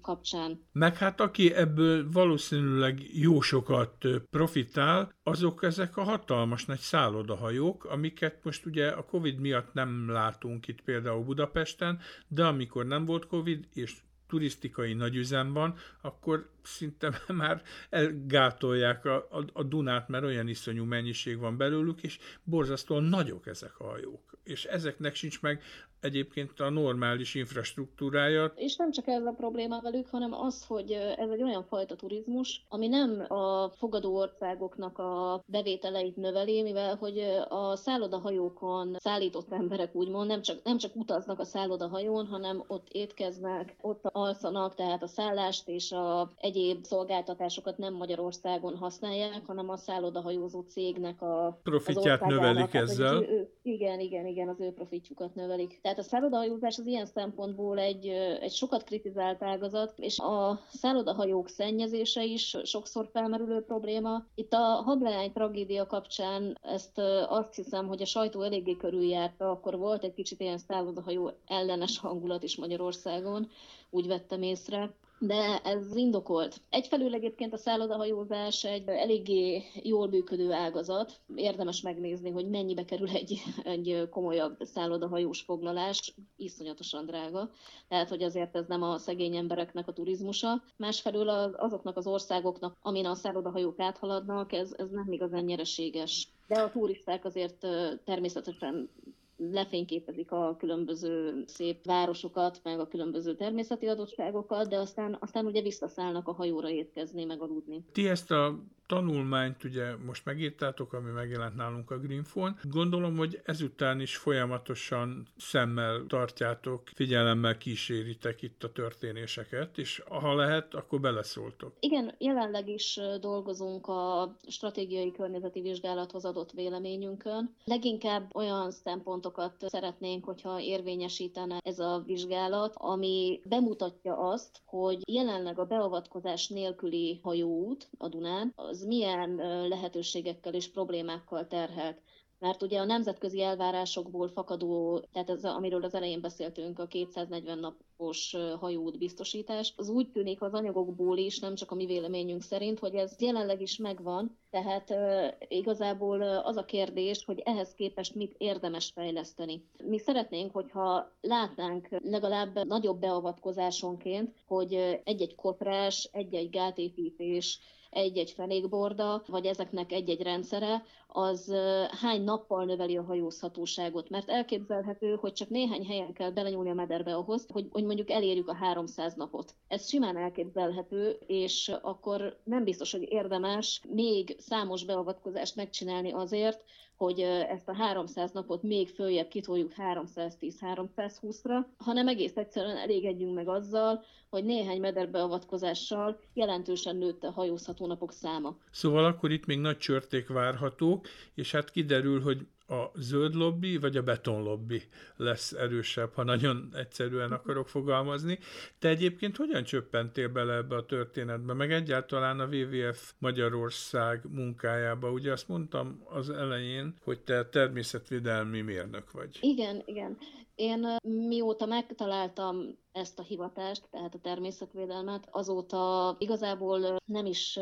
kapcsán. Meg hát aki ebből valószínűleg jó sokat profitál, azok ezek a hatalmas nagy szállodahajók, amiket most ugye a Covid miatt nem látunk itt például Budapesten, de amikor nem volt Covid, és turisztikai nagyüzem van, akkor szinte már elgátolják a, a, a Dunát, mert olyan iszonyú mennyiség van belőlük, és borzasztóan nagyok ezek a hajók. És ezeknek sincs meg egyébként a normális infrastruktúrája. És nem csak ez a probléma velük, hanem az, hogy ez egy olyan fajta turizmus, ami nem a fogadó országoknak a bevételeit növeli, mivel hogy a szállodahajókon szállított emberek úgymond nem csak, nem csak utaznak a szállodahajón, hanem ott étkeznek, ott alszanak, tehát a szállást és a egyéb szolgáltatásokat nem Magyarországon használják, hanem a szállodahajózó cégnek a profitját növelik hát, ezzel. Ő, igen, igen, igen, az ő profitjukat növelik. Tehát a szállodahajózás az ilyen szempontból egy, egy sokat kritizált ágazat, és a szállodahajók szennyezése is sokszor felmerülő probléma. Itt a hableány tragédia kapcsán ezt azt hiszem, hogy a sajtó eléggé körüljárta, akkor volt egy kicsit ilyen szállodahajó ellenes hangulat is Magyarországon, úgy vettem észre de ez indokolt. Egyfelől egyébként a szállodahajózás egy eléggé jól működő ágazat. Érdemes megnézni, hogy mennyibe kerül egy, egy komolyabb szállodahajós foglalás. Iszonyatosan drága. Tehát, hogy azért ez nem a szegény embereknek a turizmusa. Másfelől azoknak az országoknak, amin a szállodahajók áthaladnak, ez, ez nem igazán nyereséges. De a turisták azért természetesen lefényképezik a különböző szép városokat, meg a különböző természeti adottságokat, de aztán, aztán ugye visszaszállnak a hajóra étkezni, meg aludni. Ti ezt a tanulmányt ugye most megírtátok, ami megjelent nálunk a Greenphone. Gondolom, hogy ezután is folyamatosan szemmel tartjátok, figyelemmel kíséritek itt a történéseket, és ha lehet, akkor beleszóltok. Igen, jelenleg is dolgozunk a stratégiai környezeti vizsgálathoz adott véleményünkön. Leginkább olyan szempontokat szeretnénk, hogyha érvényesítene ez a vizsgálat, ami bemutatja azt, hogy jelenleg a beavatkozás nélküli hajóút a Dunán, milyen lehetőségekkel és problémákkal terhelt. Mert ugye a nemzetközi elvárásokból fakadó, tehát ez, amiről az elején beszéltünk, a 240 napos hajóút biztosítás, az úgy tűnik az anyagokból is, nem csak a mi véleményünk szerint, hogy ez jelenleg is megvan, tehát uh, igazából az a kérdés, hogy ehhez képest mit érdemes fejleszteni. Mi szeretnénk, hogyha látnánk legalább nagyobb beavatkozásonként, hogy egy-egy kotrás, egy-egy gátépítés, egy-egy fenékborda, vagy ezeknek egy-egy rendszere, az hány nappal növeli a hajózhatóságot. Mert elképzelhető, hogy csak néhány helyen kell belenyúlni a mederbe ahhoz, hogy, hogy mondjuk elérjük a 300 napot. Ez simán elképzelhető, és akkor nem biztos, hogy érdemes még számos beavatkozást megcsinálni azért, hogy ezt a 300 napot még följebb kitoljuk 310-320-ra, hanem egész egyszerűen elégedjünk meg azzal, hogy néhány mederbeavatkozással jelentősen nőtt a hajózható napok száma. Szóval akkor itt még nagy csörték várhatók, és hát kiderül, hogy a zöld lobby vagy a beton lobby lesz erősebb, ha nagyon egyszerűen akarok fogalmazni. Te egyébként hogyan csöppentél bele ebbe a történetbe, meg egyáltalán a WWF Magyarország munkájába? Ugye azt mondtam az elején, hogy te természetvédelmi mérnök vagy. Igen, igen. Én mióta megtaláltam ezt a hivatást, tehát a természetvédelmet, azóta igazából nem is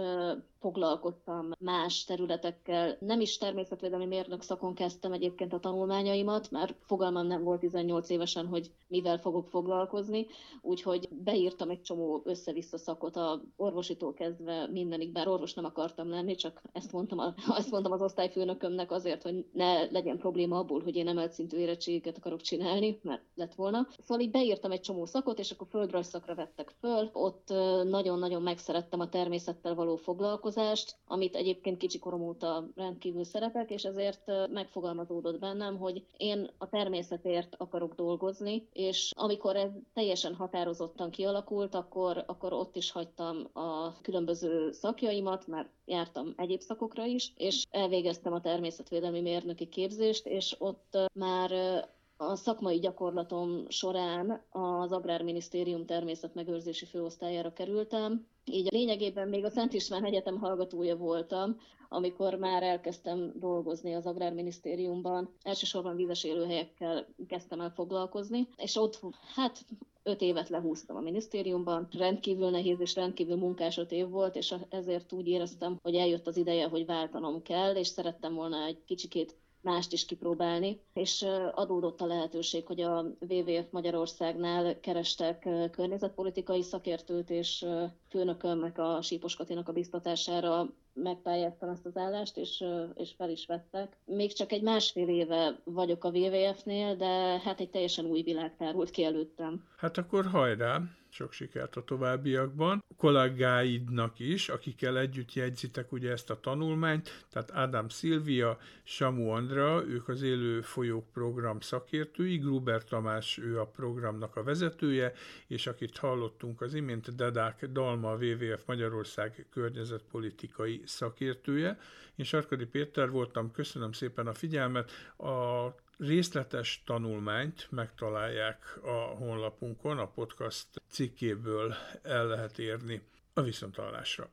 foglalkoztam más területekkel. Nem is természetvédelmi mérnök szakon kezdtem egyébként a tanulmányaimat, mert fogalmam nem volt 18 évesen, hogy mivel fogok foglalkozni, úgyhogy beírtam egy csomó össze-vissza szakot a orvositól kezdve mindenig, bár orvos nem akartam lenni, csak ezt mondtam, a, ezt mondtam az osztályfőnökömnek azért, hogy ne legyen probléma abból, hogy én emelt szintű érettséget akarok csinálni, mert lett volna. Szóval így beírtam egy csomó szakot, és akkor földrajz szakra vettek föl. Ott nagyon-nagyon megszerettem a természettel való foglalkozást, amit egyébként kicsi korom óta rendkívül szeretek, és ezért megfogalmazódott bennem, hogy én a természetért akarok dolgozni, és amikor ez teljesen határozottan kialakult, akkor, akkor ott is hagytam a különböző szakjaimat, mert jártam egyéb szakokra is, és elvégeztem a természetvédelmi mérnöki képzést, és ott már a szakmai gyakorlatom során az Agrárminisztérium természetmegőrzési főosztályára kerültem, így lényegében még a Szent István Egyetem hallgatója voltam, amikor már elkezdtem dolgozni az Agrárminisztériumban. Elsősorban vízes élőhelyekkel kezdtem el foglalkozni, és ott hát öt évet lehúztam a minisztériumban. Rendkívül nehéz és rendkívül munkás öt év volt, és ezért úgy éreztem, hogy eljött az ideje, hogy váltanom kell, és szerettem volna egy kicsikét mást is kipróbálni, és adódott a lehetőség, hogy a WWF Magyarországnál kerestek környezetpolitikai szakértőt, és főnökömnek a Sípos Katinak a biztatására megpályáztam ezt az állást, és, és fel is vettek. Még csak egy másfél éve vagyok a WWF-nél, de hát egy teljesen új világ tárult ki előttem. Hát akkor hajrá! sok sikert a továbbiakban. A kollégáidnak is, akikkel együtt jegyzitek ugye ezt a tanulmányt, tehát Ádám Szilvia, Samu Andra, ők az Élő Folyók program szakértői, Gruber Tamás, ő a programnak a vezetője, és akit hallottunk az imént, Dedák Dalma, a WWF Magyarország környezetpolitikai szakértője. Én Sarkadi Péter voltam, köszönöm szépen a figyelmet. A részletes tanulmányt megtalálják a honlapunkon, a podcast cikkéből el lehet érni a viszontalásra.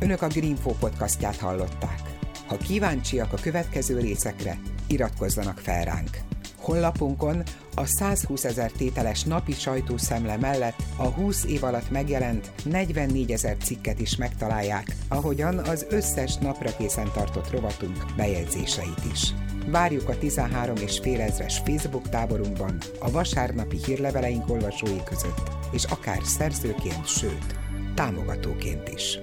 Önök a Greenfo podcastját hallották. Ha kíváncsiak a következő részekre, iratkozzanak fel ránk. Honlapunkon a 120 ezer tételes napi sajtószemle mellett a 20 év alatt megjelent 44 ezer cikket is megtalálják, ahogyan az összes napra készen tartott rovatunk bejegyzéseit is. Várjuk a 13 és fél ezres Facebook táborunkban, a vasárnapi hírleveleink olvasói között, és akár szerzőként, sőt, támogatóként is.